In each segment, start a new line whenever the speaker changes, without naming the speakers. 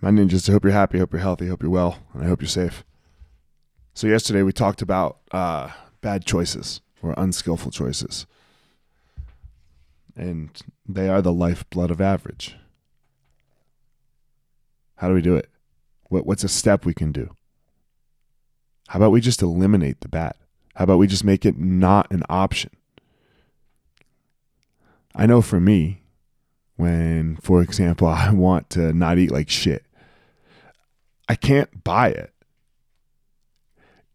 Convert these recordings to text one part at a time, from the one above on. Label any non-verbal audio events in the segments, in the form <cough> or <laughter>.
My ninjas, I hope you're happy, hope you're healthy, hope you're well, and I hope you're safe. So, yesterday we talked about uh, bad choices or unskillful choices. And they are the lifeblood of average. How do we do it? What, what's a step we can do? How about we just eliminate the bad? How about we just make it not an option? I know for me, when, for example, <laughs> I want to not eat like shit, I can't buy it.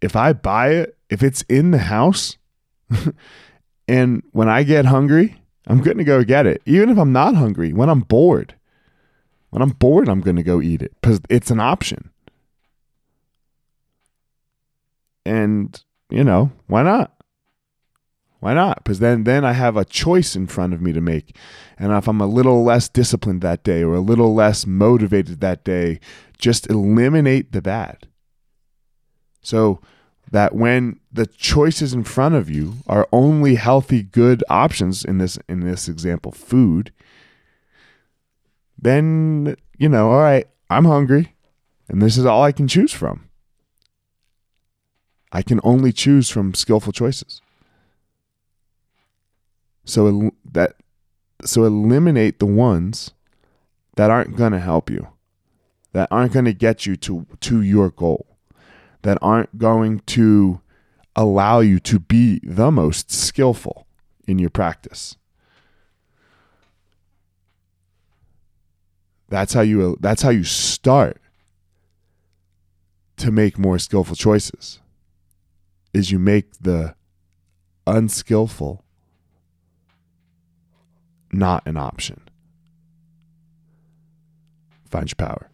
If I buy it, if it's in the house, <laughs> and when I get hungry, I'm going to go get it. Even if I'm not hungry, when I'm bored, when I'm bored, I'm going to go eat it because it's an option. And, you know, why not? Why not? Because then, then I have a choice in front of me to make. And if I'm a little less disciplined that day or a little less motivated that day, just eliminate the bad. So that when the choices in front of you are only healthy, good options in this in this example, food, then you know, all right, I'm hungry, and this is all I can choose from. I can only choose from skillful choices. So that so eliminate the ones that aren't going to help you, that aren't going to get you to to your goal, that aren't going to allow you to be the most skillful in your practice. That's how you that's how you start to make more skillful choices. Is you make the unskillful not an option. Find your power.